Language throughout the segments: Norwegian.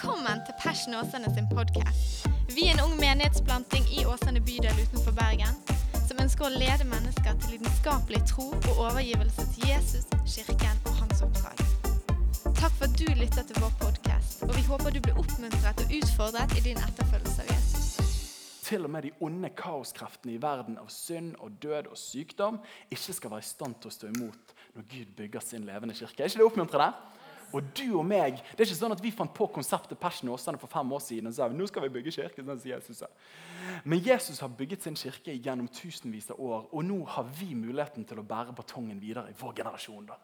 Velkommen til Passion Åsane sin podkast. Vi er en ung menighetsplanting i Åsane bydel utenfor Bergen som ønsker å lede mennesker til lidenskapelig tro og overgivelse til Jesus, kirken og hans oppdrag. Takk for at du lytter til vår podkast, og vi håper du blir oppmuntret og utfordret i din etterfølgelse av Jesus. til og med de onde kaoskreftene i verden av synd og død og sykdom ikke skal være i stand til å stå imot når Gud bygger sin levende kirke. Er ikke det oppmuntrende? Og du og meg, Det er ikke sånn at vi fant på konseptet Passion Åsane for fem år siden og sa nå skal vi bygge kirke. sånn som Jesus. Men Jesus har bygget sin kirke gjennom tusenvis av år, og nå har vi muligheten til å bære batongen videre i vår generasjon. da.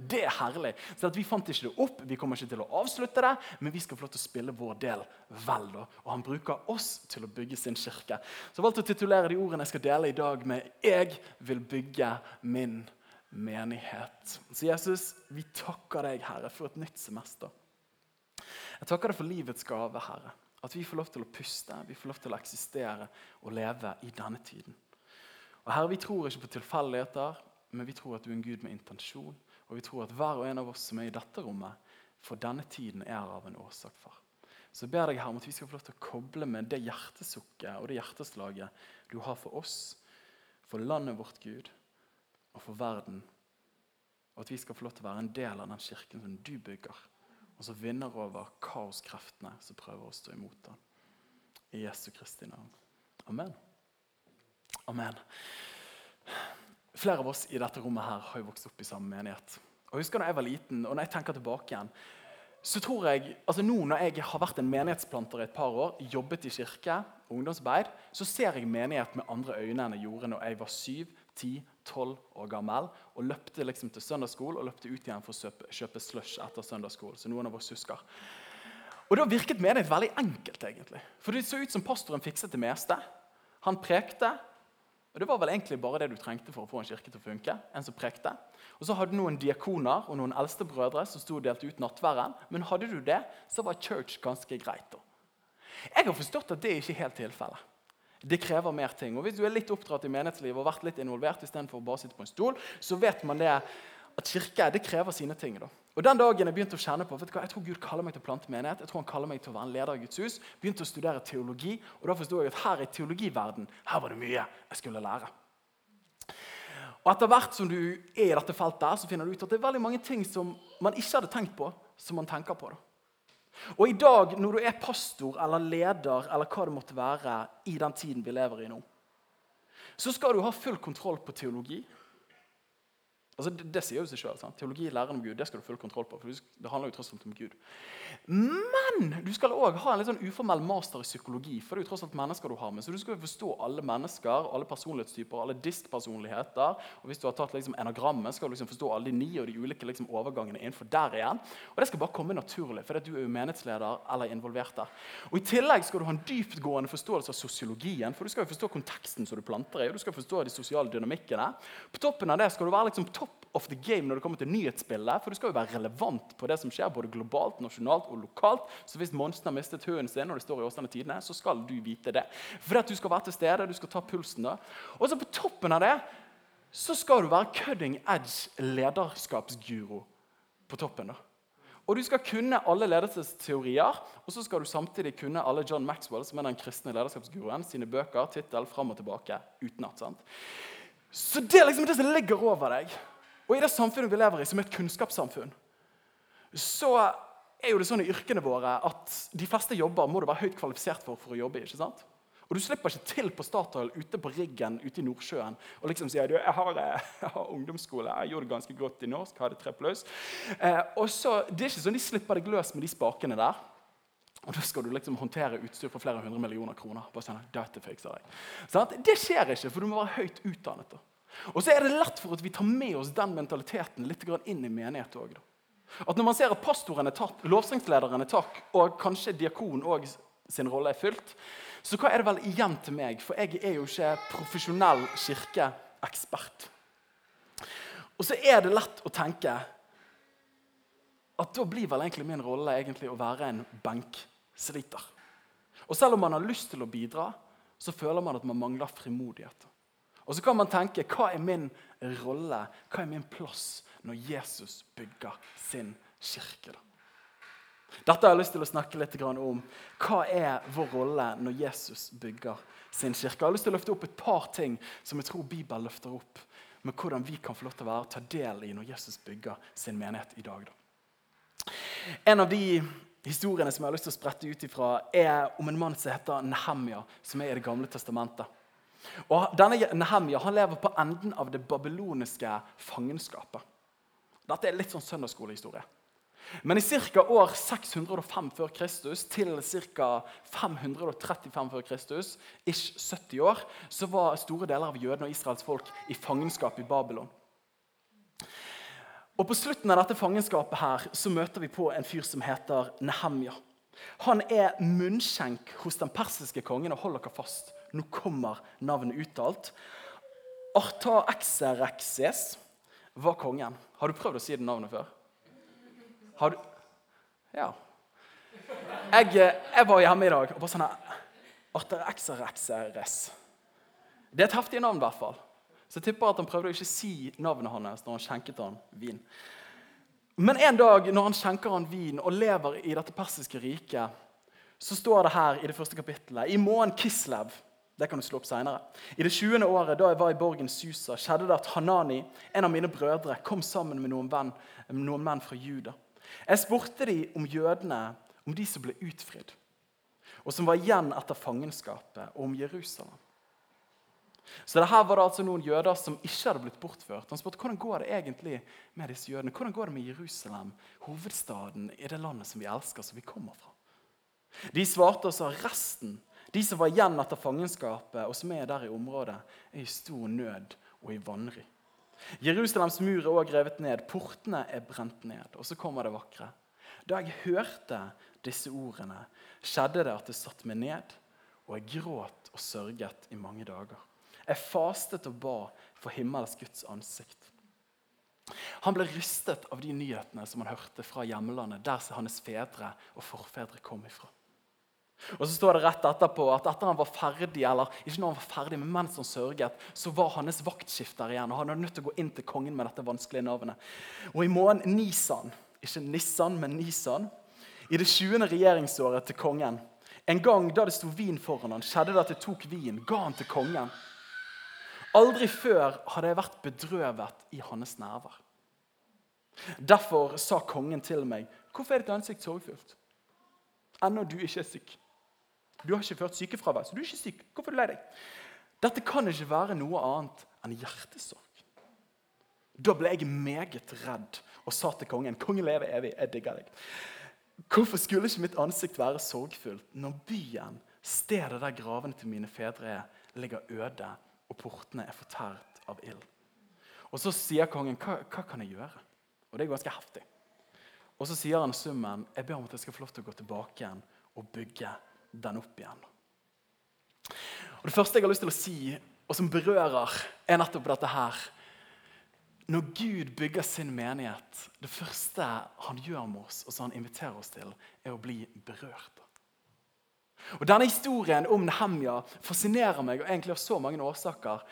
Det er herlig. Så Vi fant ikke det opp, vi kommer ikke til å avslutte det, men vi skal få lov til å spille vår del vel. da. Og han bruker oss til å bygge sin kirke. Så jeg valgte å titulere de ordene jeg skal dele i dag med 'Jeg vil bygge min menighet'. Så Jesus, vi takker deg, Herre, for et nytt semester. Jeg takker deg for livets gave, Herre. At vi får lov til å puste, vi får lov til å eksistere og leve i denne tiden. Og Herre, Vi tror ikke på tilfeldigheter, men vi tror at du er en Gud med intensjon. Og vi tror at hver og en av oss som er i dette rommet, for denne tiden er av en årsak, far. Så jeg ber deg her om at vi skal få lov til å koble med det hjertesukket og det hjerteslaget du har for oss, for landet vårt, Gud, og for verden. Og at vi skal få lov til å være en del av den kirken som du bygger, og som vinner over kaoskreftene som prøver å stå imot den. I Jesu Kristi navn. Amen. Amen. Flere av oss i dette rommet her har jo vokst opp i samme menighet. Og husker husker da jeg var liten, og når jeg tenker tilbake igjen, så tror jeg, altså Nå når jeg har vært en menighetsplanter i et par år, jobbet i kirke, ungdomsarbeid, så ser jeg menighet med andre øyne enn jeg gjorde når jeg var syv, ti, tolv år gammel og løpte liksom til søndagsskole og løpte ut igjen for å kjøpe, kjøpe slush etter søndagsskole. så noen av oss husker. Og Da virket menighet veldig enkelt. egentlig. For Det så ut som pastoren fikset det meste. Han prekte, og Det var vel egentlig bare det du trengte for å få en kirke til å funke. en som prekte. Og Så hadde du noen diakoner og noen eldstebrødre som sto og delte ut nattværen. Men hadde du det, så var church ganske greit. da. Jeg har forstått at det ikke er helt tilfellet. Det krever mer ting. Og Hvis du er litt oppdratt i menighetslivet og vært litt involvert istedenfor bare å sitte på en stol, så vet man det at kirke det krever sine ting. da. Og Den dagen jeg begynte å kjenne på vet du hva, jeg tror Gud kaller meg til å plante menighet, jeg tror han kaller meg til å være en leder i Guds hus, begynte å studere teologi, og da forsto jeg at her i teologiverden her var det mye jeg skulle lære. Og Etter hvert som du er i dette feltet, så finner du ut at det er veldig mange ting som man ikke hadde tenkt på, som man tenker på. da. Og i dag, når du er pastor eller leder eller hva det måtte være i den tiden vi lever i nå, så skal du ha full kontroll på teologi. Altså, det, det sier jo seg sant? Teologi, læren om Gud, det skal du full kontroll på. for Det handler jo tross alt om Gud. Men du skal òg ha en litt sånn uformell master i psykologi. for det er jo tross alt mennesker du har med, så Du skal jo forstå alle mennesker, alle personlighetstyper, alle disk-personligheter. Og Hvis du har tatt liksom enagrammet, skal du liksom forstå alle de ni og de ulike liksom overgangene innenfor der igjen. Og Det skal bare komme naturlig, for du er jo menighetsleder eller involvert der. Og I tillegg skal du ha en dyptgående forståelse av sosiologien, for du skal jo forstå konteksten som du planter i, og du skal forstå de sosiale dynamikkene. På toppen av det skal du være liksom topp of the game når det kommer til nyhetsbildet, for du skal jo være relevant på det som skjer både globalt, nasjonalt og lokalt. Så hvis Monsen har mistet hunden sin, når det står i Åsane Tidene, så skal du vite det. For at du skal være til stede, du skal ta pulsen. da. Og så på toppen av det så skal du være cutting edge lederskapsguro på toppen. da. Og du skal kunne alle ledelsesteorier, og så skal du samtidig kunne alle John Maxwell, som er den kristne lederskapsguruen, sine bøker, tittel, fram og tilbake, utenat. Så det er liksom det som ligger over deg. Og i det samfunnet vi lever i, som er et kunnskapssamfunn, så er jo det sånn i yrkene våre at de fleste jobber må du være høyt kvalifisert for for å jobbe ikke sant? Og du slipper ikke til på Statoil ute på riggen ute i Nordsjøen og liksom sier du, jeg har, jeg har ungdomsskole, jeg gjorde det ganske godt i norsk, hadde tre pluss. Eh, og så, Det er ikke sånn de slipper deg løs med de spakene der. Og da skal du liksom håndtere utstyr for flere hundre millioner kroner. Bare sånn, dette fikser jeg. Sånn, det skjer ikke, for du må være høyt utdannet. da. Og så er det lett for at vi tar med oss den mentaliteten litt inn i menighet òg. At når man ser at pastoren er tatt, lovsangslederen er tatt, og kanskje diakonen òg sin rolle er fylt, så hva er det vel igjen til meg? For jeg er jo ikke profesjonell kirkeekspert. Og så er det lett å tenke at da blir vel egentlig min rolle egentlig å være en benksliter. Og selv om man har lyst til å bidra, så føler man at man mangler frimodighet. Og så kan man tenke hva er min rolle, hva er min plass når Jesus bygger sin kirke? da? Dette har jeg lyst til å snakke litt om. Hva er vår rolle når Jesus bygger sin kirke? Jeg har lyst til å løfte opp et par ting som jeg tror Bibelen løfter opp. Med hvordan vi kan få lov til å være ta del i når Jesus bygger sin menighet i dag. Da. En av de historiene som jeg har lyst til å sprette ut ifra, er om en mann som heter Nehemja, som er i Det gamle testamentet. Og denne Nehemja han lever på enden av det babyloniske fangenskapet. Dette er litt sånn søndagsskolehistorie. Men i ca. år 605 før Kristus til ca. 535 før Kristus, ish 70 år, så var store deler av jødene og Israels folk i fangenskap i Babylon. Og På slutten av dette fangenskapet her, så møter vi på en fyr som heter Nehemja. Han er munnskjenk hos den persiske kongen. og holder dere fast, nå kommer navnet uttalt. Artaxerxes var kongen. Har du prøvd å si det navnet før? Har du Ja. Jeg, jeg var hjemme i dag og bare sånn Arterexerexeres. Det er et heftig navn, i hvert fall. Så jeg tipper at han prøvde å ikke si navnet hans når han skjenket han vin. Men en dag når han skjenker han vin og lever i dette persiske riket, så står det her i det første kapittelet I måneden Kislev det kan du slå opp senere. I det 20. året da jeg var i borgen Susa, skjedde det at Hanani, en av mine brødre, kom sammen med noen, venn, noen menn fra Juda. Jeg spurte de om jødene, om de som ble utfridd, og som var igjen etter fangenskapet, og om Jerusalem. Så det her var det altså noen jøder som ikke hadde blitt bortført. Han spurte hvordan går det egentlig med disse jødene. Hvordan går det med Jerusalem, hovedstaden i det landet som vi elsker, som vi kommer fra? De svarte og sa resten, de som var igjen etter fangenskapet, og som er der i området, er i stor nød og i vanry. Jerusalems mur er også revet ned, portene er brent ned. Og så kommer det vakre. Da jeg hørte disse ordene, skjedde det at det satte meg ned, og jeg gråt og sørget i mange dager. Jeg fastet og ba for himmels Guds ansikt. Han ble rystet av de nyhetene som han hørte fra hjemlandet, der hans fedre og forfedre kom ifra. Og så står det rett etterpå at etter han var ferdig, eller ikke når han var ferdig, men mens han sørget, så var hans vaktskifter igjen. og Han var nødt til å gå inn til kongen med dette vanskelige navnet. Og i måneden Nisan, ikke Nissan, men Nisan, i det 20. regjeringsåret til kongen, en gang da det sto vin foran han, skjedde det at jeg tok vin, ga han til kongen. Aldri før hadde jeg vært bedrøvet i hans nerver. Derfor sa kongen til meg, 'Hvorfor er ditt ansikt sorgfullt?' Ennå du ikke er syk. Du har ikke ført sykefravær, så du er ikke syk. Hvorfor er du lei deg? Dette kan ikke være noe annet enn hjertesorg. Da ble jeg meget redd og sa til kongen, 'Kongen lever evig, jeg digger deg.' Hvorfor skulle ikke mitt ansikt være sorgfullt når byen, stedet der gravene til mine fedre er, ligger øde, og portene er fortært av ild? Og Så sier kongen, hva, 'Hva kan jeg gjøre?' Og det er ganske heftig. Og så sier han summen, 'Jeg ber om at jeg skal få lov til å gå tilbake igjen og bygge den opp igjen. Og Det første jeg har lyst til å si, og som berører, er nettopp dette her. Når Gud bygger sin menighet, det første han gjør med oss, og som han inviterer oss til, er å bli berørt. Og Denne historien om Nehemja fascinerer meg og egentlig av så mange årsaker.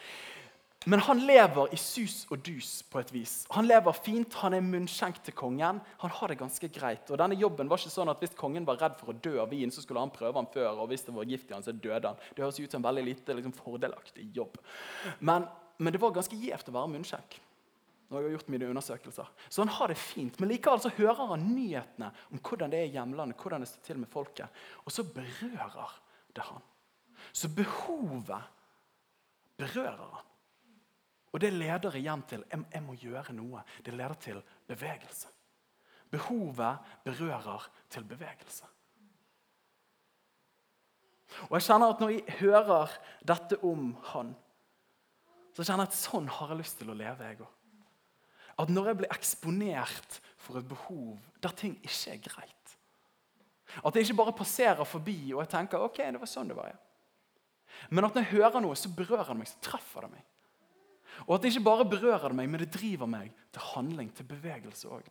Men han lever i sus og dus på et vis. Han lever fint, han er munnskjenk til kongen. Han har det ganske greit. Og denne jobben var ikke sånn at Hvis kongen var redd for å dø av vin, så skulle han prøve han før. og hvis det var gift i han, så døde han. Det høres ut som en veldig lite liksom, fordelaktig jobb. Men, men, det var ganske gjevt å være munnskjenk. Når jeg har gjort mine undersøkelser. Så han har det fint. Men likevel så hører han nyhetene om hvordan det er i hjemlandet, hvordan det står til med folket. Og så berører det han. Så behovet berører han. Og det leder igjen til jeg, jeg må gjøre noe. Det leder til bevegelse. Behovet berører til bevegelse. Og jeg kjenner at Når jeg hører dette om han, så kjenner jeg at sånn har jeg lyst til å leve. jeg også. At når jeg blir eksponert for et behov der ting ikke er greit At det ikke bare passerer forbi og jeg tenker ok, det var sånn det var. Ja. Men at når jeg hører noe, så berører det meg, så treffer det meg. Og at det ikke bare berører meg, men det driver meg til handling, til bevegelse òg.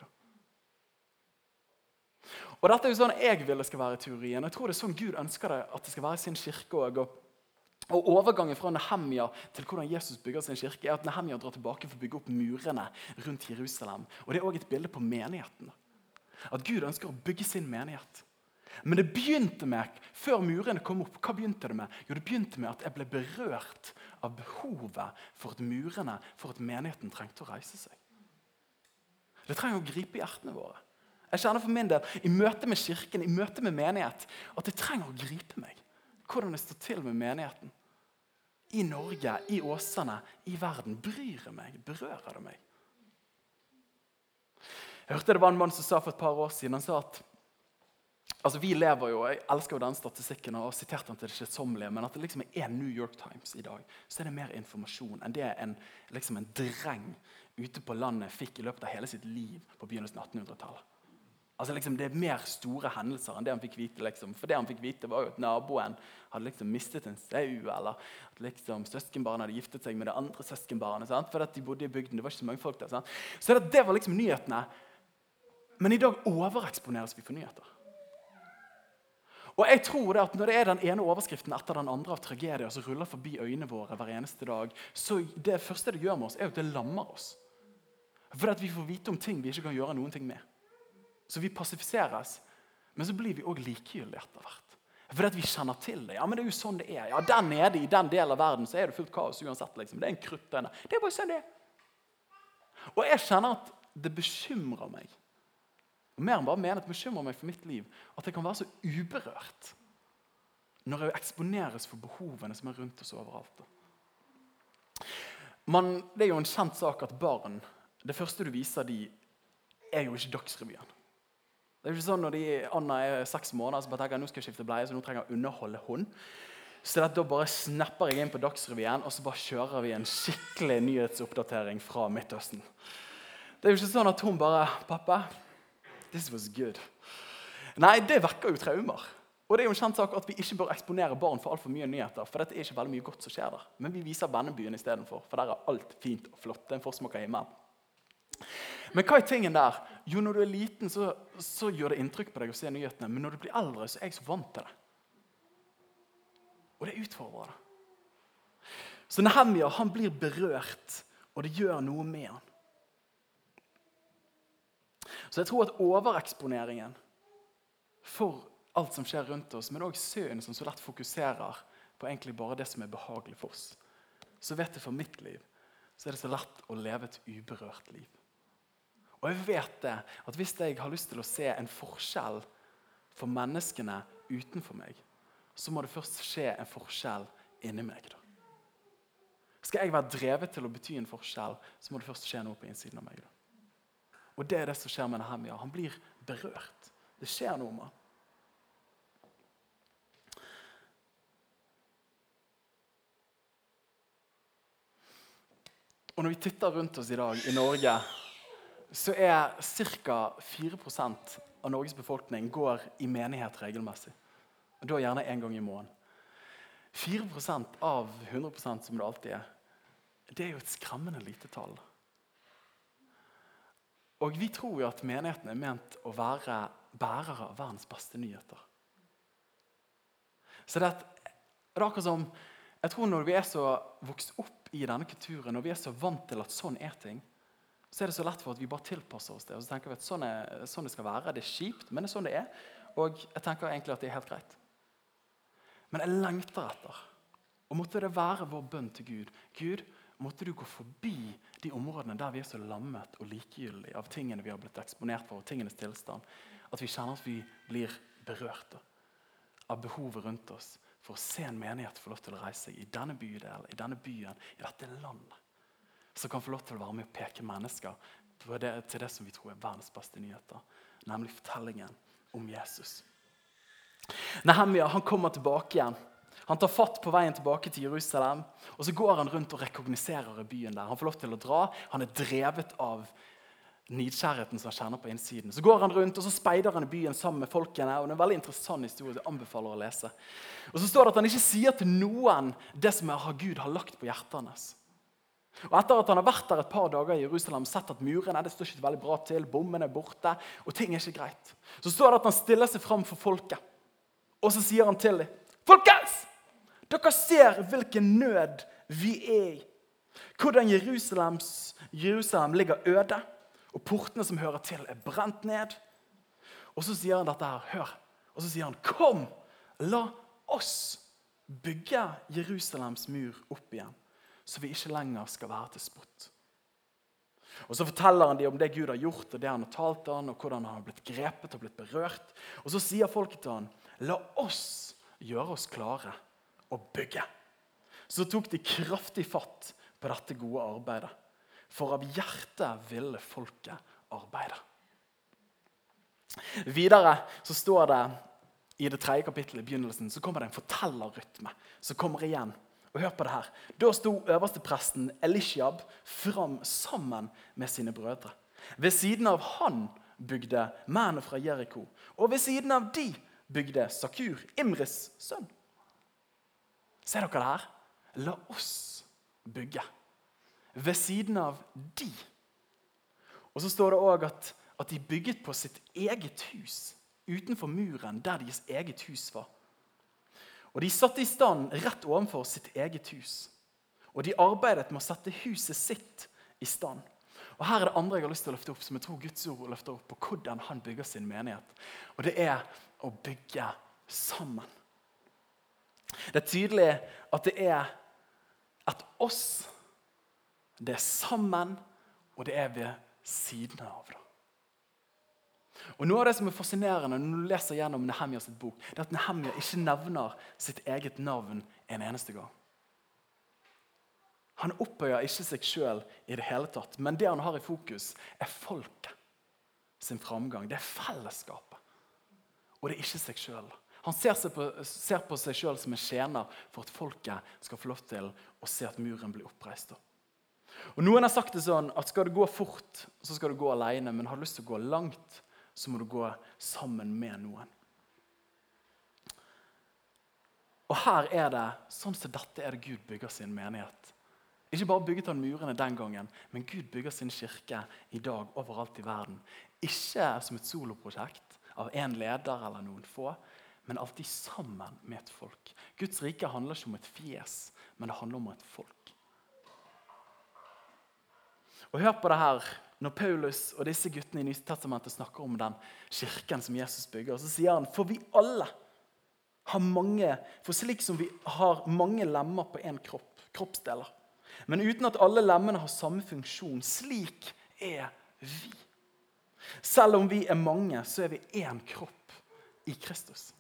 Og Dette er jo sånn jeg vil det skal være i teorien. Jeg tror det er sånn Gud ønsker det at det skal være sin kirke òg. Og, og Overgangen fra Nehemja til hvordan Jesus bygger sin kirke, er at Nehemja drar tilbake for å bygge opp murene rundt Jerusalem. Og Det er òg et bilde på menigheten. At Gud ønsker å bygge sin menighet. Men det begynte med, før murene kom opp, hva begynte det med? Jo, det begynte med at jeg ble berørt av behovet for at murene, for at menigheten trengte å reise seg. Det trenger å gripe hjertene våre. Jeg kjenner for min del, I møte med kirken, i møte med menighet, at det trenger å gripe meg. Hvordan det står til med menigheten. I Norge, i Åsane, i verden. Bryr det meg? Berører det meg? Jeg hørte det var en mann som sa for et par år siden han sa at altså vi lever jo, Jeg elsker jo den statistikken og siterte den til det kjedsommelige, men at det liksom er New York Times i dag, så er det mer informasjon enn det en, liksom en dreng ute på landet fikk i løpet av hele sitt liv på begynnelsen av 1800-tallet. Altså liksom, Det er mer store hendelser enn det han fikk vite. Liksom. For det han fikk vite var jo at naboen hadde liksom mistet en sau, eller at liksom søskenbarnet hadde giftet seg med det andre søskenbarnet. For at de bodde i bygden, det var ikke så mange folk der. Sant? Så det, det var liksom nyhetene. Men i dag overeksponeres vi for nyheter. Og jeg tror det at Når det er den ene overskriften etter den andre av tragedier som ruller forbi øynene våre hver eneste dag, så det første det gjør med oss, er at det lammer oss. For at vi får vite om ting vi ikke kan gjøre noen ting med. Så vi passifiseres. Men så blir vi òg likegyldige etter hvert. Fordi at vi kjenner til det. Ja, men det er jo sånn det er. Ja, Der nede i den delen av verden så er det fullt kaos uansett. liksom. Det er en krutt. Det er bare sånn det er. Og jeg kjenner at det bekymrer meg. Og mer enn bare mener det bekymrer meg for mitt liv at jeg kan være så uberørt når jeg eksponeres for behovene som er rundt oss overalt. Man, det er jo en kjent sak at barn Det første du viser dem, er jo ikke Dagsrevyen. Det er jo ikke sånn Når de, Anna er seks måneder, så bare tenker jeg nå skal jeg skifte bleie, så nå trenger jeg å underholde hun. Så da bare snapper jeg inn på Dagsrevyen og så bare kjører vi en skikkelig nyhetsoppdatering fra Midtøsten. Det er jo ikke sånn at hun bare 'Pappa, this was good'. Nei, det vekker jo traumer. Og det er jo en kjent sak at Vi ikke bør eksponere barn for altfor mye nyheter. for dette er ikke veldig mye godt som skjer der. Men vi viser vennebyen istedenfor, for der er alt fint og flott. Det er en forsmak av himmelen. Men hva er tingen der? Jo, når du er liten, så, så, gjør det inntrykk på deg å se nyhetene. Men når du blir eldre, så er jeg så vant til det. Og det utfordrer det. Så Nehemia han blir berørt, og det gjør noe med han. Så jeg tror at overeksponeringen for alt som skjer rundt oss, men òg synd, som så lett fokuserer på egentlig bare det som er behagelig for oss, så vet jeg for mitt liv så er det så lett å leve et uberørt liv. Og jeg vet det, at hvis jeg har lyst til å se en forskjell for menneskene utenfor meg, så må det først skje en forskjell inni meg. da. Skal jeg være drevet til å bety en forskjell, så må det først skje noe på innsiden av meg. da. Og det er det som skjer med Nehemia. Han blir berørt. Det skjer noe med han. Og når vi titter rundt oss i dag i Norge, så er ca. 4% av Norges befolkning går i menighet regelmessig. Og Da gjerne én gang i måneden. 4% av 100% som det alltid er. Det er jo et skremmende lite tall. Og vi tror jo at menigheten er ment å være bærere av verdens beste nyheter. Så det det er akkurat som jeg tror Når vi er så vokst opp i denne kulturen, når vi er så vant til at sånn er ting, så er det så lett for at vi bare tilpasser oss det. Og så tenker vi at sånn, er, sånn det skal være. Det er kjipt, men det er sånn det er. Og jeg tenker egentlig at det er helt greit. Men jeg lengter etter. Og måtte det være vår bønn til Gud. Gud, måtte du gå forbi de områdene der vi er så lammet og likegyldige av tingene vi har blitt eksponert for, og tingenes tilstand. At vi kjenner at vi blir berørte av behovet rundt oss for å se en menighet få lov til å reise i denne bydelen, i denne byen, i dette landet. Som kan få lov til å være med og peke mennesker det, til det som vi tror er verdens beste nyheter. Nemlig fortellingen om Jesus. Nehemia han kommer tilbake igjen. Han tar fatt på veien tilbake til Jerusalem. og Så går han rundt og rekogniserer byen. der. Han får lov til å dra. Han er drevet av nidkjærheten som han kjenner på innsiden. Så går han rundt og så speider han i byen sammen med folkene. og det er en veldig interessant historie jeg anbefaler å lese. Og så står det at Han ikke sier til noen det som Gud har lagt på hjertet hans. Og Etter at han har vært der et par dager i Jerusalem sett at murene det står ikke veldig bra til, bommene er borte, og ting er ikke greit, så står det at han stiller seg fram for folket. Og så sier han til dem, 'Folkens! Dere ser hvilken nød vi er i.' Hvordan Jerusalems, Jerusalem ligger øde og portene som hører til, er brent ned. Og så sier han dette her. Hør. Og så sier han, 'Kom, la oss bygge Jerusalems mur opp igjen, så vi ikke lenger skal være til spott.' Og Så forteller han dem om det Gud har gjort, og det han har talt til han, og hvordan han har blitt grepet og blitt berørt. Og Så sier folket til han, 'La oss gjøre oss klare og bygge.' Så tok de kraftig fatt på dette gode arbeidet. For av hjertet ville folket arbeide. Videre så står det i det tredje kapittelet i begynnelsen, så kommer det en fortellerrytme som kommer igjen. Og hør på det her. Da sto øverstepresten Elishab fram sammen med sine brødre. Ved siden av han bygde mennene fra Jeriko. Og ved siden av de bygde Sakur, Imris sønn. Ser dere det her? La oss bygge. Ved siden av de. Og så står det òg at, at de bygget på sitt eget hus utenfor muren der deres eget hus var. Og De satte i stand rett ovenfor sitt eget hus. Og de arbeidet med å sette huset sitt i stand. Og Her er det andre jeg har lyst til å løfte opp, som jeg tror Guds ord løfter opp, på hvordan han bygger sin menighet. Og det er å bygge sammen. Det er tydelig at det er et oss, det er sammen, og det er ved siden av. det. Og Noe av det som er fascinerende når du leser gjennom Nehemia sitt bok, det er at Nehemia ikke nevner sitt eget navn en eneste gang. Han opphøyer ikke seg sjøl i det hele tatt, men det han har i fokus, er folket sin framgang. Det er fellesskapet, og det er ikke seg sjøl. Han ser, på, ser på seg sjøl som en tjener for at folket skal få lov til å se at muren blir oppreist. Og Noen har sagt det sånn at skal du gå fort, så skal du gå alene. Men har du lyst til å gå langt, så må du gå sammen med noen. Og her er det, sånn som dette er det Gud bygger sin menighet. Ikke bare bygget han murene den gangen, men Gud bygger sin kirke i dag overalt i verden. Ikke som et soloprosjekt av én leder eller noen få, men alltid sammen med et folk. Guds rike handler ikke om et fjes, men det handler om et folk. Og Hør på det her når Paulus og disse guttene i Nytestamentet snakker om den kirken som Jesus bygger, så sier han for vi alle har mange For slik som vi har mange lemmer på én kropp, kroppsdeler, men uten at alle lemmene har samme funksjon, slik er vi. Selv om vi er mange, så er vi én kropp i Kristus.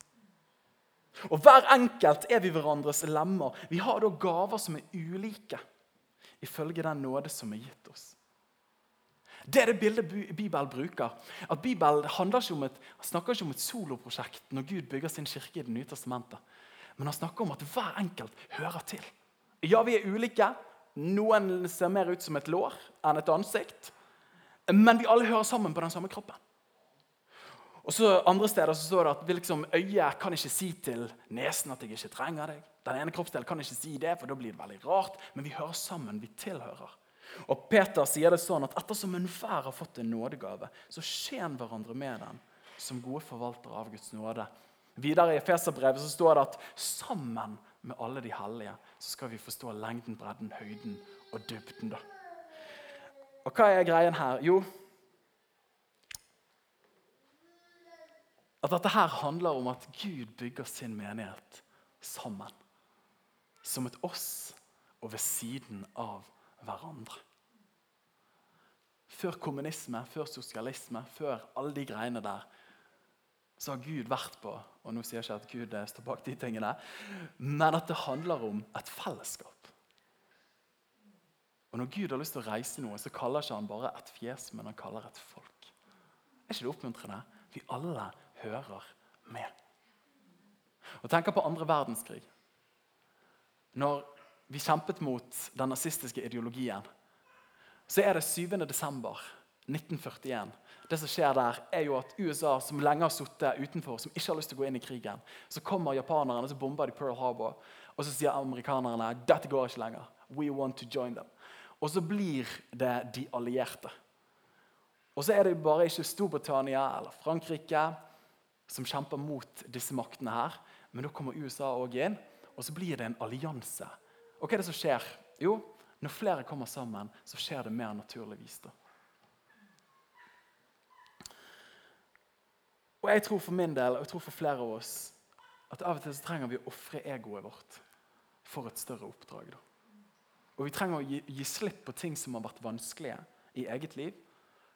Og hver enkelt er vi hverandres lemmer. Vi har da gaver som er ulike, ifølge den nåde som er gitt oss. Det er det bildet Bibelen bruker. At Bibelen et, snakker ikke om et soloprosjekt når Gud bygger sin kirke i Det nye testamentet. Men han snakker om at hver enkelt hører til. Ja, vi er ulike. Noen ser mer ut som et lår enn et ansikt. Men vi alle hører sammen på den samme kroppen. Og så Andre steder så står det at liksom, øyet kan ikke si til nesen at jeg ikke trenger deg. Den ene kroppsdelen kan ikke si det, for da blir det veldig rart. Men vi hører sammen. Vi tilhører. Og Peter sier det sånn at ettersom enhver har fått en nådegave, så skjen hverandre med den som gode forvaltere av Guds nåde. Videre i Feserbrevet så står det at sammen med alle de hellige så skal vi forstå lengden, bredden, høyden og dybden. da. Og hva er greien her? Jo, at dette her handler om at Gud bygger sin menighet sammen. Som et oss og ved siden av hverandre. Før kommunisme, før sosialisme, før alle de greiene der, så har Gud vært på Og nå sier jeg ikke at Gud står bak de tingene, men at det handler om et fellesskap. Og Når Gud har lyst til å reise noe, så kaller ikke han bare et fjes, men han kaller et folk. Er ikke det oppmuntrende? Vi alle hører med. Og tenker på andre verdenskrig. Når vi kjempet mot den nazistiske ideologien, så er det 7. desember 1941. Det som skjer der, er jo at USA, som lenge har sittet utenfor, som ikke har lyst til å gå inn i krigen, så kommer japanerne og så bomber de Pearl Harbor. Og så sier amerikanerne dette går ikke lenger. We want to join them. Og så blir det de allierte. Og så er det bare ikke Storbritannia eller Frankrike som kjemper mot disse maktene her, men da kommer USA òg inn, og så blir det en allianse og hva er det som skjer? Jo, når flere kommer sammen, så skjer det mer naturligvis. da. Og jeg tror for min del, og jeg tror for flere av oss, at av og til så trenger vi å ofre egoet vårt for et større oppdrag. Da. Og vi trenger å gi, gi, slipp på ting som har vært vanskelige i eget liv,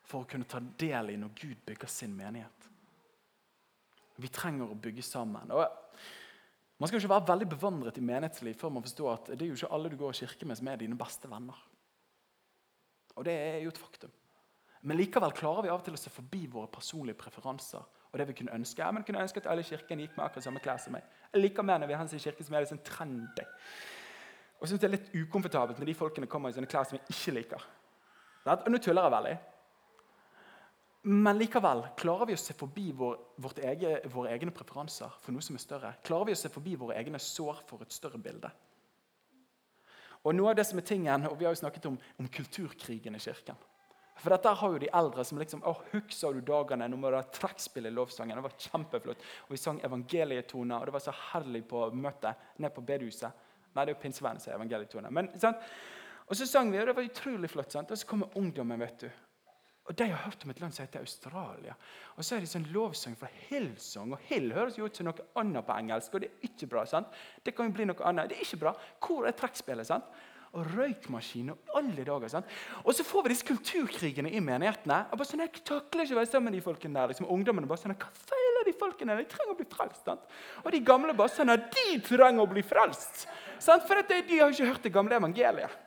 for å kunne ta del i når Gud bygger sin menighet. Vi trenger å bygge sammen. Og man skal ikke være veldig bevandret i menighetsliv før man forstår at det er jo ikke alle du går i kirke med, som er dine beste venner. Og det er jo et faktum. Men likevel klarer vi av og til å se forbi våre personlige preferanser og det vi kunne ønske. Ja, men kunne ønske at alle i kirken gikk med akkurat samme klær som meg. Jeg liker mer når vi har i kirke som er litt sånn trendy. Og syns det er litt ukomfortabelt når de folkene kommer i sånne klær som jeg ikke liker. Og nå tuller jeg veldig. Men likevel, klarer vi å se forbi vår, ege, våre egne preferanser for noe som er større? Klarer vi å se forbi våre egne sår for et større bilde? Og noe av det som er tingen, og Vi har jo snakket om, om kulturkrigen i kirken. For dette har jo de eldre som liksom Å, huksa du dagene Nå må du ha trekkspill i lovsangen? Det var kjempeflott. Og vi sang evangelietoner, og det var så herlig på møtet ned på bedehuset. Nei, det er jo pinsevennen som er evangelietoner. Og så sang vi, og det var utrolig flott. sant? Og så kommer ungdommen, vet du. Og De har hørt om et land som heter Australia. Og så er det sånn lovsang fra Hillsong. Og Hill høres jo ut som noe annet på engelsk, og det er ikke bra. sant? Det kan jo bli noe annet. Det er ikke bra. Hvor er trekkspillet? sant? og røykmaskin og alle dager. Sant? Og så får vi disse kulturkrigene i menighetene. og bare sånn, Jeg takler ikke å være sammen med de folkene der. Liksom, ungdommene bare sånn, Hva feiler de folkene? De trenger å bli frelst. Sant? Og de gamle bare sånn, De trenger å bli frelst! For de, har ikke hørt det gamle evangeliet.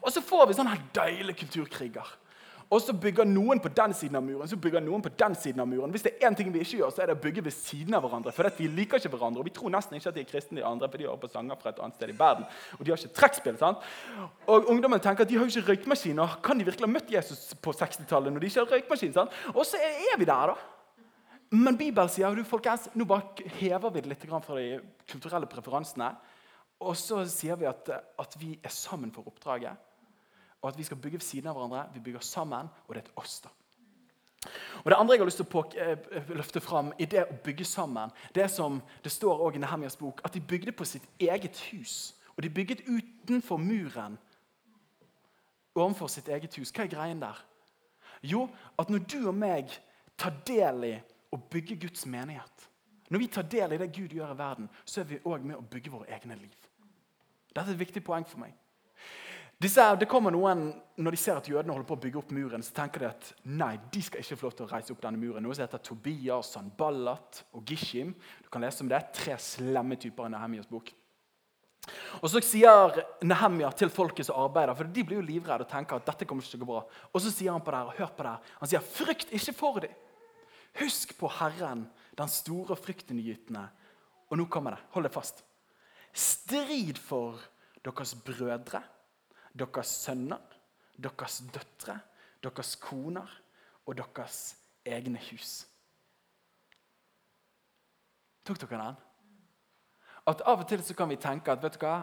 Og så får vi sånne deilige kulturkriger. Og så bygger noen på den siden av muren, så bygger noen på den siden av muren. Hvis det er én ting vi ikke gjør, så er det å bygge ved siden av hverandre. For vi liker ikke hverandre, og vi tror nesten ikke at de er kristne, de andre, for de hører på sanger fra et annet sted i verden. Og de har ikke trekkspill. sant? Og ungdommen tenker at de har jo ikke røykmaskiner. Kan de virkelig ha møtt Jesus på 60-tallet når de ikke har røykmaskin? Og så er vi der, da. Men Bibelen sier du, folkens, nå bare hever vi det litt fra de kulturelle preferansene. Og så sier vi at, at vi er sammen for oppdraget og at vi skal bygge ved siden av hverandre. Vi bygger sammen, og det er et oss. da. Og Det andre jeg har lyst til å eh, løfte fram i det å bygge sammen, det som det står også i Nehemjas bok, at de bygde på sitt eget hus. Og de bygget utenfor muren overfor sitt eget hus. Hva er greien der? Jo, at når du og meg tar del i å bygge Guds menighet, når vi tar del i det Gud gjør i verden, så er vi òg med å bygge våre egne liv. Dette er et viktig poeng for meg. Disse, det kommer noen, Når de ser at jødene holder på å bygge opp muren, så tenker de at nei, de skal ikke få lov til å reise opp denne muren. Noe som heter Tobias, Sanballat og Gishim. Du kan lese om det. Tre slemme typer i Nehemias bok. Og Så sier Nehemia til folket som arbeider, for de blir jo livredde og tenker at dette kommer ikke til å gå bra. Og så sier han på det, og hør på det, han sier, frykt ikke for dem. Husk på Herren, den store fryktinngytende. Og nå kommer det. Hold det fast. Strid for deres brødre deres sønner, deres døtre, deres koner og deres egne hus. Tok dere den? At Av og til så kan vi tenke at vet du hva,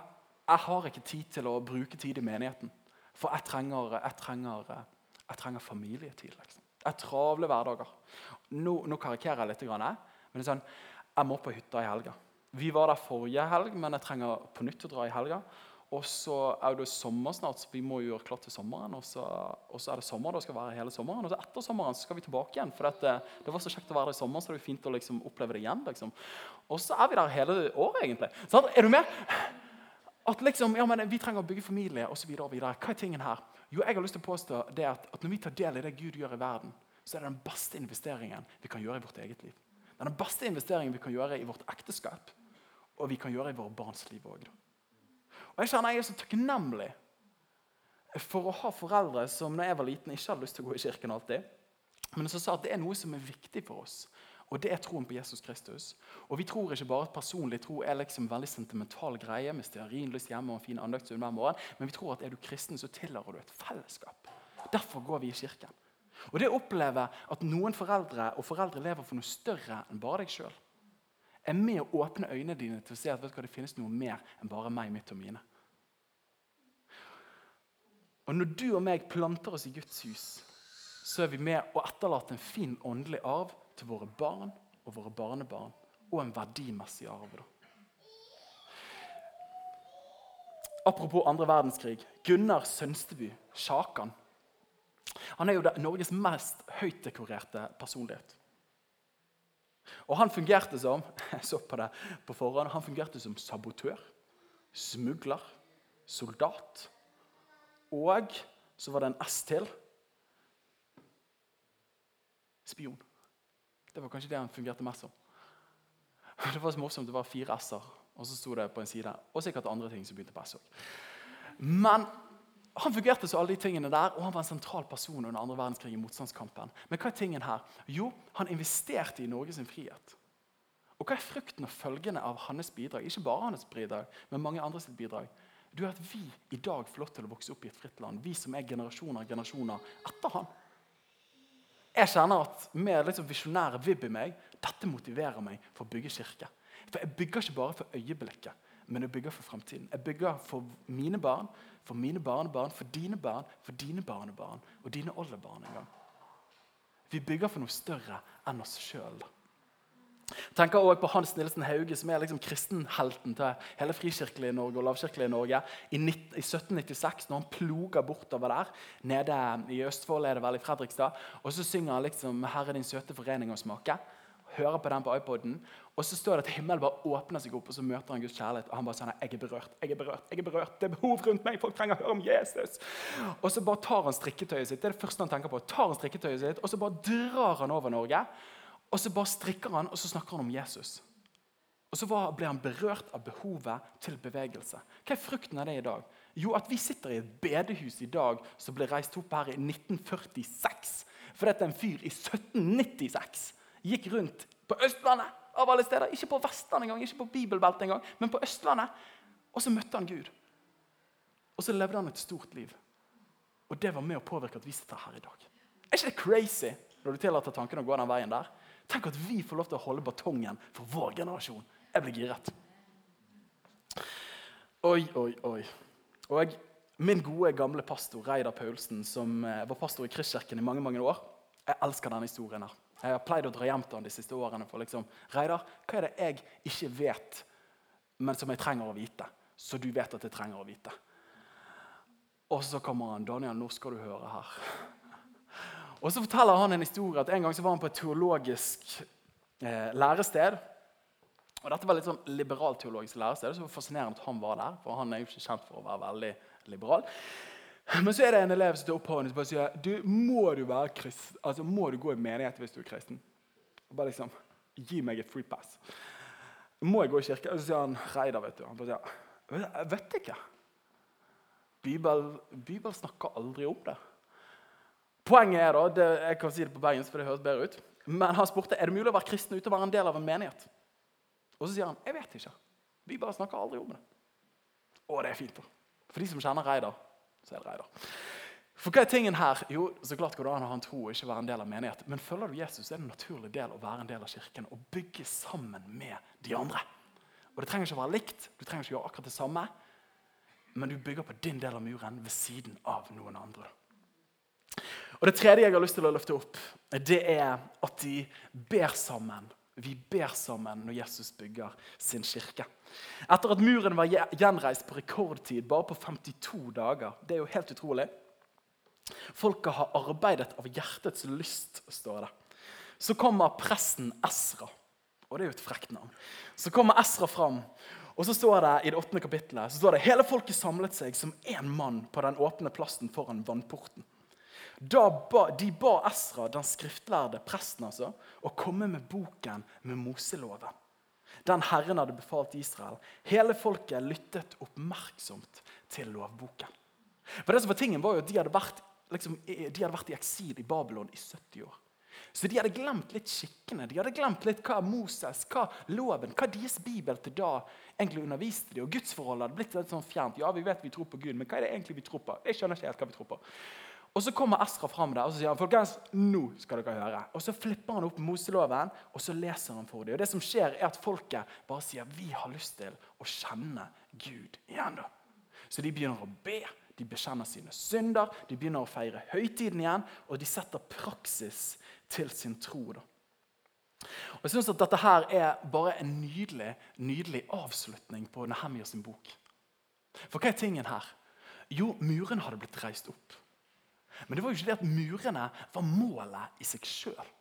jeg har ikke tid til å bruke tid i menigheten. For jeg trenger, jeg trenger, jeg trenger familietid. liksom. Jeg travle hverdager. Nå, nå karikerer jeg litt, men det er sånn, jeg må på hytta i helga. Vi var der forrige helg, men jeg trenger på nytt å dra i helga. Og så er det sommer snart, så vi må gjøre klart til sommeren. Og så, og så er det sommer, det skal være hele sommeren. Og så etter sommeren så skal vi tilbake igjen. For det, det var så kjekt å være der i sommer, så det er fint å liksom oppleve det igjen. Liksom. Og så er vi der hele året, egentlig. Så, er du med? At liksom, ja, men Vi trenger å bygge familie osv. Hva er tingen her? Jo, jeg har lyst til å påstå det at, at når vi tar del i det Gud gjør i verden, så er det den beste investeringen vi kan gjøre i vårt eget liv. Den beste investeringen vi kan gjøre i vårt ekteskap, og vi kan gjøre i våre barns liv òg. Og Jeg kjenner jeg er så takknemlig for å ha foreldre som når jeg var liten ikke hadde lyst til å gå i kirken alltid, men som sa at det er noe som er viktig for oss. Og det er troen på Jesus Kristus. Og vi tror ikke bare at personlig tro er liksom en veldig sentimental greie med stearinlys hjemme og en fin andaktsstund hver morgen, men vi tror at er du kristen, så tilhører du et fellesskap. Derfor går vi i kirken. Og det å oppleve at noen foreldre og foreldre lever for noe større enn bare deg sjøl, er med å åpne øynene dine til å se at hva, det finnes noe mer enn bare meg, mitt og mine. Og Når du og meg planter oss i Guds hus, så er vi med å etterlate en fin åndelig arv til våre barn og våre barnebarn, og en verdimessig arv. da. Apropos andre verdenskrig. Gunnar Sønsteby, Sjakan. Han er jo Norges mest høytdekorerte personlighet. Og han fungerte som jeg så på det på forhånd, han fungerte som sabotør, smugler, soldat. Og så var det en S til spion. Det var kanskje det han fungerte mest som. Det var så morsomt, det var fire s-er, og så sto det på en side. Og sikkert andre ting som begynte på s òg. Men han fungerte så alle de tingene der, og han var en sentral person under andre verdenskrig i motstandskampen. Men hva er tingen her? Jo, han investerte i Norges frihet. Og hva er frukten og følgene av hans bidrag? Ikke bare hans bidrag, men mange andres bidrag. Du er at Vi i dag får lov til å vokse opp i et fritt land, vi som er generasjoner og generasjoner etter han. Jeg kjenner at med liksom visjonære vibb i meg, dette motiverer meg for å bygge kirke. For Jeg bygger ikke bare for øyeblikket, men jeg bygger for fremtiden. Jeg bygger for mine barn, for mine barnebarn, for dine barn, for dine barnebarn og dine oldebarn en gang. Vi bygger for noe større enn oss sjøl. Tenker også på Hans Nilsen Hauge, som er liksom kristenhelten til hele frikirkelige Norge og lavkirkelige Norge. I, 1796, når han ploger bortover der, nede i Østfold, er det vel i Fredrikstad, og så synger han liksom 'Herre din søte forening og smake' hører på den på iPoden, og så står det at himmelen bare åpner seg opp, og så møter han Guds kjærlighet. Og han bare sånn, jeg er berørt, jeg er berørt, jeg er berørt. Det er behov rundt meg. Folk trenger å høre om Jesus. Og så bare tar han strikketøyet sitt. Det er det første han tenker på. Tar han strikketøyet sitt, Og så bare drar han over Norge. Og så bare strikker han, og så snakker han om Jesus. Og så blir han berørt av behovet til bevegelse. Hva er frukten av det i dag? Jo, at vi sitter i et bedehus i dag som ble reist opp her i 1946. For dette er en fyr i 1796 gikk rundt på Østlandet av alle steder. Ikke på Vestlandet engang, ikke på bibelbeltet engang, men på Østlandet. Og så møtte han Gud. Og så levde han et stort liv. Og det var med å påvirke at vi sitter her i dag. Er ikke det crazy når du tillater tanken å gå den veien der? Tenk at vi får lov til å holde batongen for vår generasjon. Jeg blir giret. Oi, oi, oi. Og min gode, gamle pastor Reidar Paulsen, som eh, var pastor i Kristkirken i mange mange år, jeg elsker denne historien. her. Jeg har pleid å dra hjem til han de siste årene for liksom, Reidar, hva er det jeg ikke vet, men som jeg trenger å vite? Så du vet at jeg trenger å vite. Og så kommer han. 'Daniel, nå skal du høre her.' Og så forteller han en historie at en gang så var han på et teologisk eh, lærested. Og Dette var litt sånn liberalt teologisk lærested, så det var fascinerende at han var der. For han er jo ikke kjent for å være veldig liberal. Men så er det en elev som står opp hånden og sier du, må du være kristen, altså må du gå i menighet hvis du er kristen. Bare liksom, Gi meg et free pass. Må jeg gå i kirke? Og så sier han Reidar, vet du. Han bare sier, jeg vet ikke. Bibel, Bibel snakker aldri om det. Poenget er da, det, jeg kan si det på bergensk, for det høres bedre ut, men han spurte er det mulig å være kristen uten å være en del av en menighet. Og så sier han jeg vet ikke. Bibelen snakker aldri om det. Og det er fint. da. For de som kjenner Reidar, så er det Reidar. For hva er tingen her? Jo, så klart går det an å ha en tro og ikke være en del av menighet. Men følger du Jesus, er det en naturlig del å være en del av kirken og bygge sammen med de andre. Og Det trenger ikke å være likt, du trenger ikke å gjøre akkurat det samme, men du bygger på din del av muren ved siden av noen andre. Og Det tredje jeg har lyst til å løfte opp, det er at de ber sammen vi ber sammen når Jesus bygger sin kirke. Etter at muren var gjenreist på rekordtid, bare på 52 dager Det er jo helt utrolig. Folket har arbeidet av hjertets lyst, står det. Så kommer presten Esra. Og det er jo et frekt navn. Så kommer Esra fram, og så står det i det åttende kapittelet så står det, hele folket samlet seg som én mann på den åpne plassen foran vannporten. Ba, de ba Esra, den skriftlærde presten, altså, å komme med boken med Moseloven. Den Herren hadde befalt Israel. Hele folket lyttet oppmerksomt til lovboken. For det som var tingen var jo at De hadde vært, liksom, de hadde vært i eksil i Babylon i 70 år. Så de hadde glemt litt skikkene. De hadde glemt litt hva Moses, hva loven, hva deres bibel til da egentlig underviste de. Og gudsforholdet hadde blitt litt sånn fjernt. Ja, vi vet vi tror på Gud, men hva er det egentlig vi tror på? Jeg skjønner ikke helt hva vi tror på. Og Så kommer Esra fram der og så sier han, folkens, nå skal dere høre. Og Så flipper han opp Moseloven og så leser han for dem. Og det som skjer er at Folket bare sier vi har lyst til å kjenne Gud igjen. da. Så de begynner å be, de bekjenner sine synder, de begynner å feire høytiden igjen, og de setter praksis til sin tro. da. Og jeg synes at Dette her er bare en nydelig, nydelig avslutning på Nehemia sin bok. For hva er tingen her? Jo, muren hadde blitt reist opp. Men det var jo ikke det at murene var målet i seg sjøl.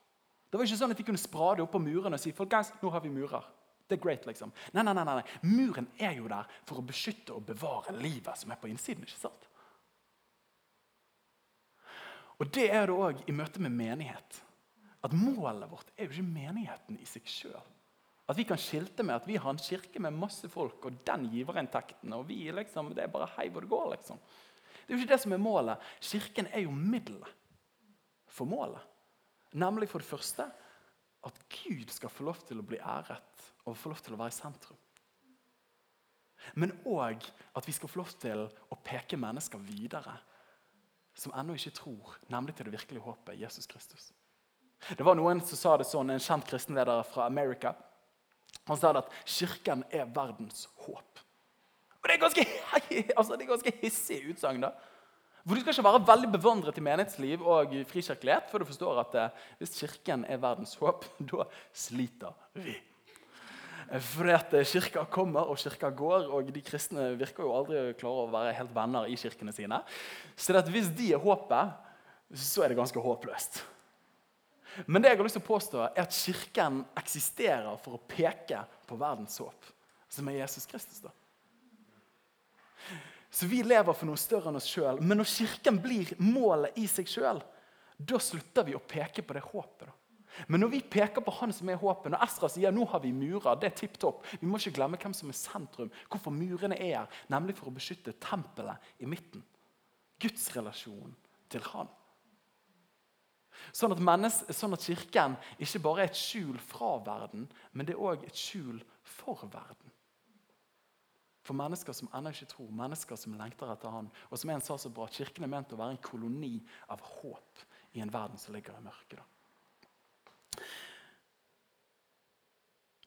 Det var ikke sånn at de kunne sprade opp på murene og si folkens, nå har vi murer. Det er great, liksom. Nei, nei, nei, nei. Muren er jo der for å beskytte og bevare livet som er på innsiden. ikke sant? Og Det er det òg i møte med menighet. At Målet vårt er jo ikke menigheten i seg sjøl. At vi kan skilte med at vi har en kirke med masse folk, og den giverinntekten, og vi liksom, det er bare hei hvor det går. liksom. Det er jo ikke det som er målet. Kirken er jo middelet for målet. Nemlig for det første at Gud skal få lov til å bli æret og få lov til å være i sentrum. Men òg at vi skal få lov til å peke mennesker videre som ennå ikke tror, nemlig til det virkelige håpet Jesus Kristus. Det var Noen som sa det sånn, en kjent kristenleder fra Amerika. Han sa det at kirken er verdens håp. Og Det er ganske, altså det er ganske hissig utsagn. For Du skal ikke være veldig bevandret i menighetsliv og frikirkelighet før du forstår at eh, hvis Kirken er verdens håp, da sliter vi. Fordi at eh, Kirka kommer og kirka går, og de kristne virker jo aldri klare å være helt venner i kirkene sine. Så hvis de er håpet, så er det ganske håpløst. Men det jeg har lyst til å påstå er at Kirken eksisterer for å peke på verdens håp, som er Jesus Kristus. da. Så vi lever for noe større enn oss sjøl. Men når Kirken blir målet i seg sjøl, da slutter vi å peke på det håpet. da. Men når vi peker på han som er håpet, når Estra sier nå har vi murer, det er tipp topp, vi må ikke glemme hvem som er sentrum, hvorfor murene er her, nemlig for å beskytte tempelet i midten. Guds relasjon til han. Sånn at, sånn at Kirken ikke bare er et skjul fra verden, men det er òg et skjul for verden. For mennesker som ennå ikke tror, mennesker som lengter etter Han. Og som en sa så bra, Kirken er ment å være en koloni av håp i en verden som ligger i mørket.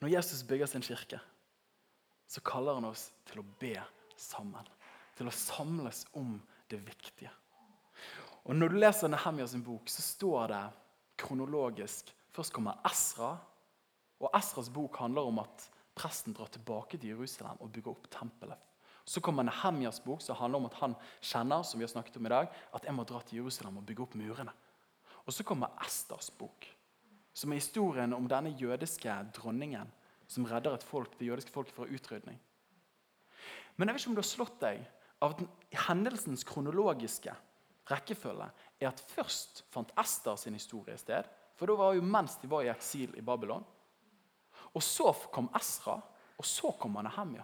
Når Jesus bygger sin kirke, så kaller han oss til å be sammen. Til å samles om det viktige. Og Når du leser Nehemia sin bok, så står det kronologisk Først kommer Esra. Og Esras bok handler om at presten drar tilbake til Jerusalem og bygger opp tempelet. Så kommer Nehemjas bok, som handler om at han kjenner som vi har snakket om i dag, at jeg må dra til Jerusalem og bygge opp murene. Og så kommer Esters bok, som er historien om denne jødiske dronningen som redder et folk, det jødiske folket fra utrydning. Men jeg vet ikke om du har slått deg av at hendelsens kronologiske rekkefølge er at først fant Ester sin historie sted. For da var jo mens de var i eksil i Babylon. Og så kom Esra, og så kom Nehemja.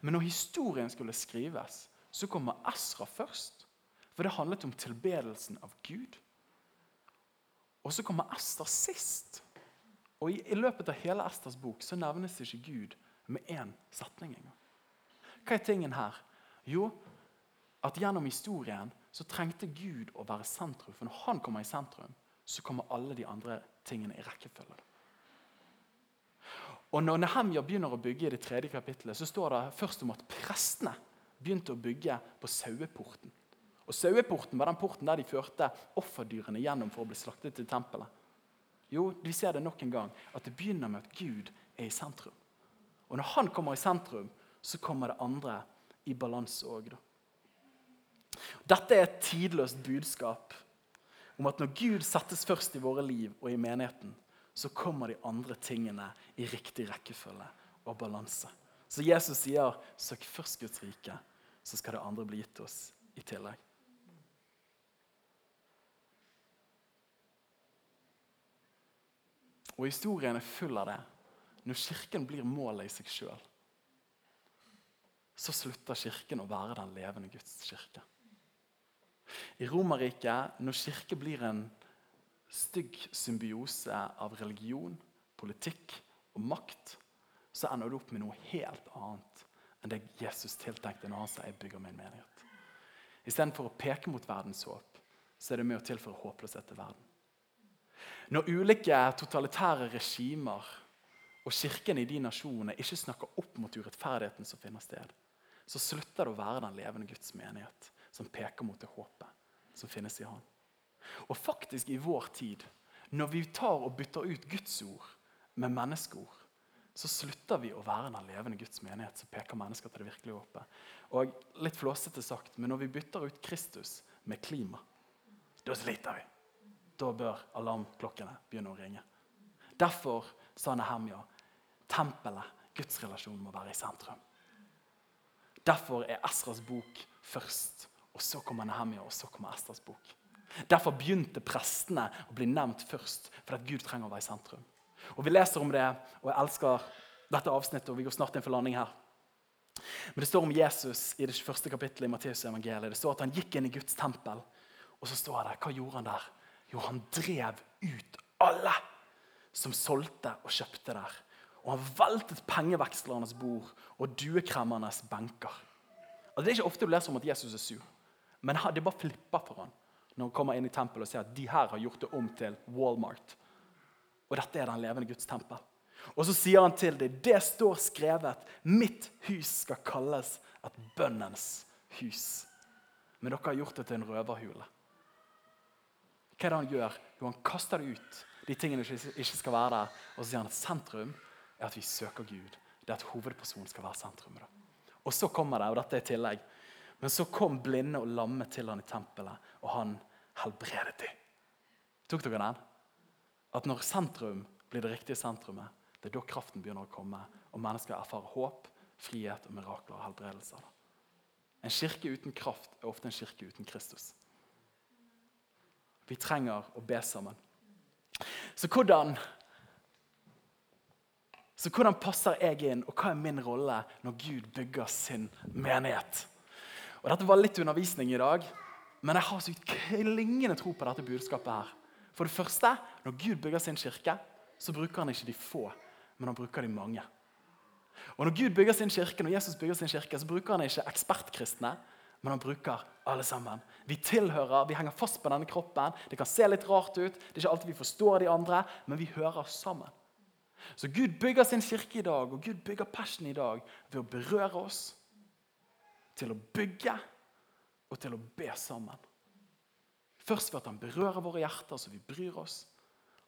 Men når historien skulle skrives, så kommer Esra først. For det handlet om tilbedelsen av Gud. Og så kommer Ester sist. Og i, i løpet av hele Esters bok så nevnes ikke Gud med én setning engang. Hva er tingen her? Jo, at gjennom historien så trengte Gud å være sentrum. For når han kommer i sentrum, så kommer alle de andre tingene i rekkefølge. Og Når Nehemja begynner å bygge i det tredje kapittelet, så står det først om at prestene begynte å bygge på saueporten. Og Saueporten var den porten der de førte offerdyrene gjennom for å bli slaktet til tempelet. Jo, vi ser det nok en gang, at det begynner med at Gud er i sentrum. Og når han kommer i sentrum, så kommer det andre i balanse òg. Dette er et tidløst budskap om at når Gud settes først i våre liv og i menigheten, så kommer de andre tingene i riktig rekkefølge og balanse. Så Jesus sier 'søk først Guds rike', så skal det andre bli gitt oss i tillegg. Og historien er full av det. Når Kirken blir målet i seg sjøl, så slutter Kirken å være den levende Guds kirke. I Romerriket, når kirke blir en stygg symbiose av religion, politikk og makt, så ender du opp med noe helt annet enn det Jesus tiltenkte når han sa 'jeg bygger min menighet'. Istedenfor å peke mot verdens håp, så er det med å tilføre håpløshet til verden. Når ulike totalitære regimer og kirken i de nasjonene ikke snakker opp mot urettferdigheten som finner sted, så slutter det å være den levende Guds menighet som peker mot det håpet som finnes i Han. Og faktisk i vår tid, når vi tar og bytter ut Guds ord med menneskeord, så slutter vi å være den levende Guds menighet som peker mennesker til det virkelige håpet. Og litt flåsete sagt, men når vi bytter ut Kristus med klima, da sliter vi. Da bør alarmklokkene begynne å ringe. Derfor sa Nehemja tempelet, gudsrelasjonen, må være i sentrum. Derfor er Esras bok først, og så kommer Nehemja, og så kommer Esras bok. Derfor begynte prestene å bli nevnt først, fordi Gud trenger å være i sentrum. Og Vi leser om det, og jeg elsker dette avsnittet, og vi går snart inn for landing her. Men Det står om Jesus i det første kapittelet i Matteus evangeliet. Det står at han gikk inn i Guds tempel. Og så står det, hva gjorde han der? Jo, han drev ut alle som solgte og kjøpte der. Og han veltet pengevekslernes bord og duekremmernes benker. Altså, det er ikke ofte du leser om at Jesus er sur, men det bare flipper for han når han kommer inn i tempelet og ser at de her har gjort det om til Walmart. Og dette er den levende Guds tempel. Og så sier han til dem det står skrevet mitt hus skal kalles et bønnens hus. Men dere har gjort det til en røverhule. Hva er det han gjør? Jo, Han kaster det ut, de tingene som ikke skal være der. Og så sier han at sentrum er at vi søker Gud. Det er at hovedpersonen skal være sentrum. Og så kommer det, og dette er i tillegg, men så kom blinde og lamme til han i tempelet, og han helbredet dem. Tok dere den? At når sentrum blir det riktige sentrumet, det er da kraften begynner å komme, og mennesker erfarer håp, frihet og mirakler og helbredelser. En kirke uten kraft er ofte en kirke uten Kristus. Vi trenger å be sammen. Så hvordan, så hvordan passer jeg inn, og hva er min rolle når Gud bygger sin menighet? Og Dette var litt undervisning i dag, men jeg har så klingende tro på dette budskapet. her. For det første, når Gud bygger sin kirke, så bruker han ikke de få, men han bruker de mange. Og Når Gud bygger sin kirke, når Jesus bygger sin kirke, så bruker han ikke ekspertkristne, men han bruker alle sammen. Vi tilhører, vi henger fast på denne kroppen. Det kan se litt rart ut, det er ikke alltid vi forstår de andre, men vi hører sammen. Så Gud bygger sin kirke i dag, og Gud bygger Passion i dag ved å berøre oss, til å bygge og til å be sammen. Først ved at han berører våre hjerter så vi bryr oss.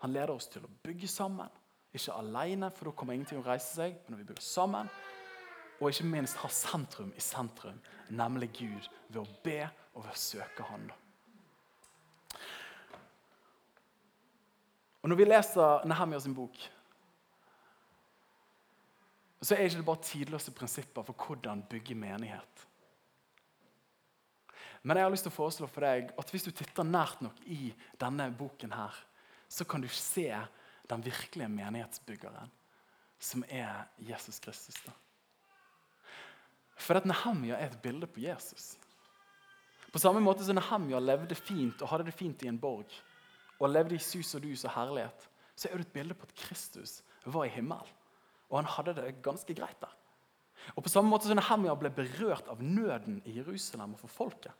Han leder oss til å bygge sammen. Ikke alene, for da kommer ingenting å reise seg. Men når vi bygger sammen, og ikke minst ha sentrum i sentrum, nemlig Gud, ved å be og ved å søke Han. Og Når vi leser Nehemia sin bok, så er det ikke bare tidløse prinsipper for hvordan bygge menighet. Men jeg har lyst til å foreslå for deg at hvis du titter nært nok i denne boken, her, så kan du se den virkelige menighetsbyggeren, som er Jesus Kristus. da. For at Nehemia er et bilde på Jesus. På samme måte som Nehemia levde fint og hadde det fint i en borg, og levde i sus og dus og herlighet, så er det et bilde på at Kristus var i himmelen. Og han hadde det ganske greit der. Og På samme måte som Nehemia ble berørt av nøden i Jerusalem og for folket,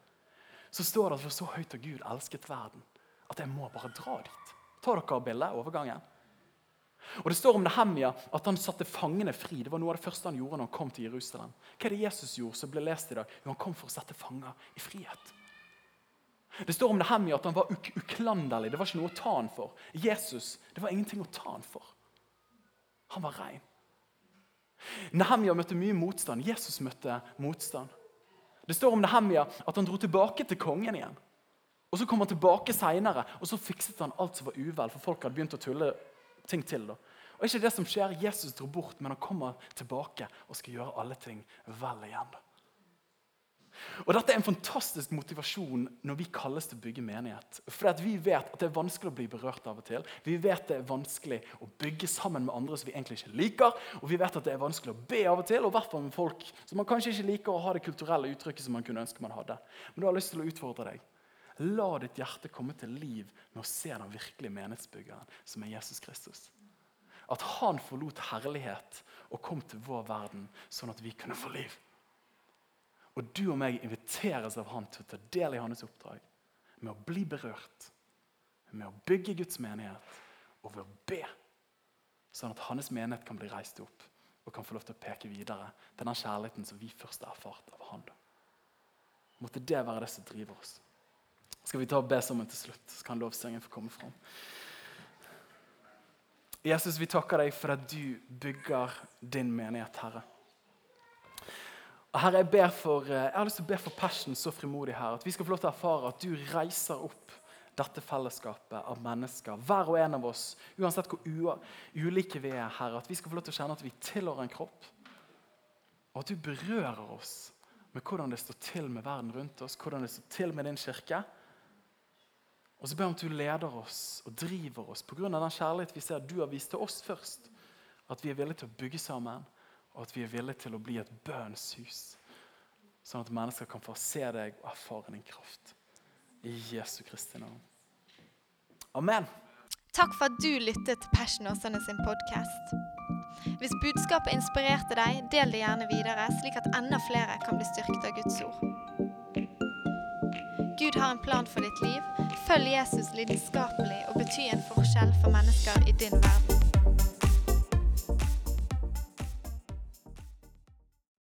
så står det at for så høyt har Gud elsket verden at jeg må bare dra dit. Ta dere bildet? Overgangen? Og Det står om Nehemia at han satte fangene fri. Det var noe av det første han gjorde når han kom til Jerusalem. Hva er det Jesus gjorde som ble lest i dag? Jo, Han kom for å sette fanger i frihet. Det står om Nehemia at han var uk uklanderlig. Det var ikke noe å ta han for. Jesus, det var ingenting å ta han for. Han var rein. Nehemia møtte mye motstand. Jesus møtte motstand. Det står om Nehemia at han dro tilbake til kongen igjen. Og Så kom han tilbake seinere og så fikset han alt som var uvel. For folk hadde begynt å tulle ting til. da. Og ikke det som skjer, Jesus dro bort, men han kommer tilbake og skal gjøre alle ting vel igjen. da. Og Dette er en fantastisk motivasjon når vi kalles til å bygge menighet. For Vi vet at det er vanskelig å bli berørt av og til. Vi vet det er vanskelig å bygge sammen med andre som vi egentlig ikke liker. Og vi vet at det er vanskelig å be av og til, og i hvert fall med folk som man kanskje ikke liker å ha det kulturelle uttrykket som man kunne ønske man hadde. Men du har lyst til å utfordre deg. La ditt hjerte komme til liv med å se den virkelige menighetsbyggeren, som er Jesus Kristus. At han forlot herlighet og kom til vår verden, sånn at vi kunne få liv. Og du og meg inviteres av han til å ta del i hans oppdrag. Med å bli berørt, med å bygge Guds menighet og ved å be. Sånn at hans menighet kan bli reist opp og kan få lov til å peke videre til den kjærligheten som vi først har erfart av han. Måtte det være det som driver oss. Skal vi ta og be sammen til slutt, så kan lovsangen få komme fram. Jesus, vi takker deg for at du bygger din menighet, Herre. Herre, jeg, for, eh, jeg har lyst til å be for Passion så frimodig her, at vi skal få lov til å erfare at du reiser opp dette fellesskapet av mennesker, hver og en av oss, uansett hvor ulike vi er, Herre, at vi skal få lov til å kjenne at vi tilhører en kropp, og at du berører oss med hvordan det står til med verden rundt oss, hvordan det står til med din kirke. Og så ber jeg om at du leder oss og driver oss pga. den kjærlighet vi ser du har vist til oss først. At vi er villige til å bygge sammen, og at vi er villige til å bli et bønnshus. Sånn at mennesker kan få se deg og erfare din kraft. I Jesu Kristi navn. Amen. Takk for at du lyttet til Passion Åsane sin podkast. Hvis budskapet inspirerte deg, del det gjerne videre, slik at enda flere kan bli styrket av Guds ord. Gud har en plan for ditt liv. Følg Jesus lidenskapelig og bety en forskjell for mennesker i din verden.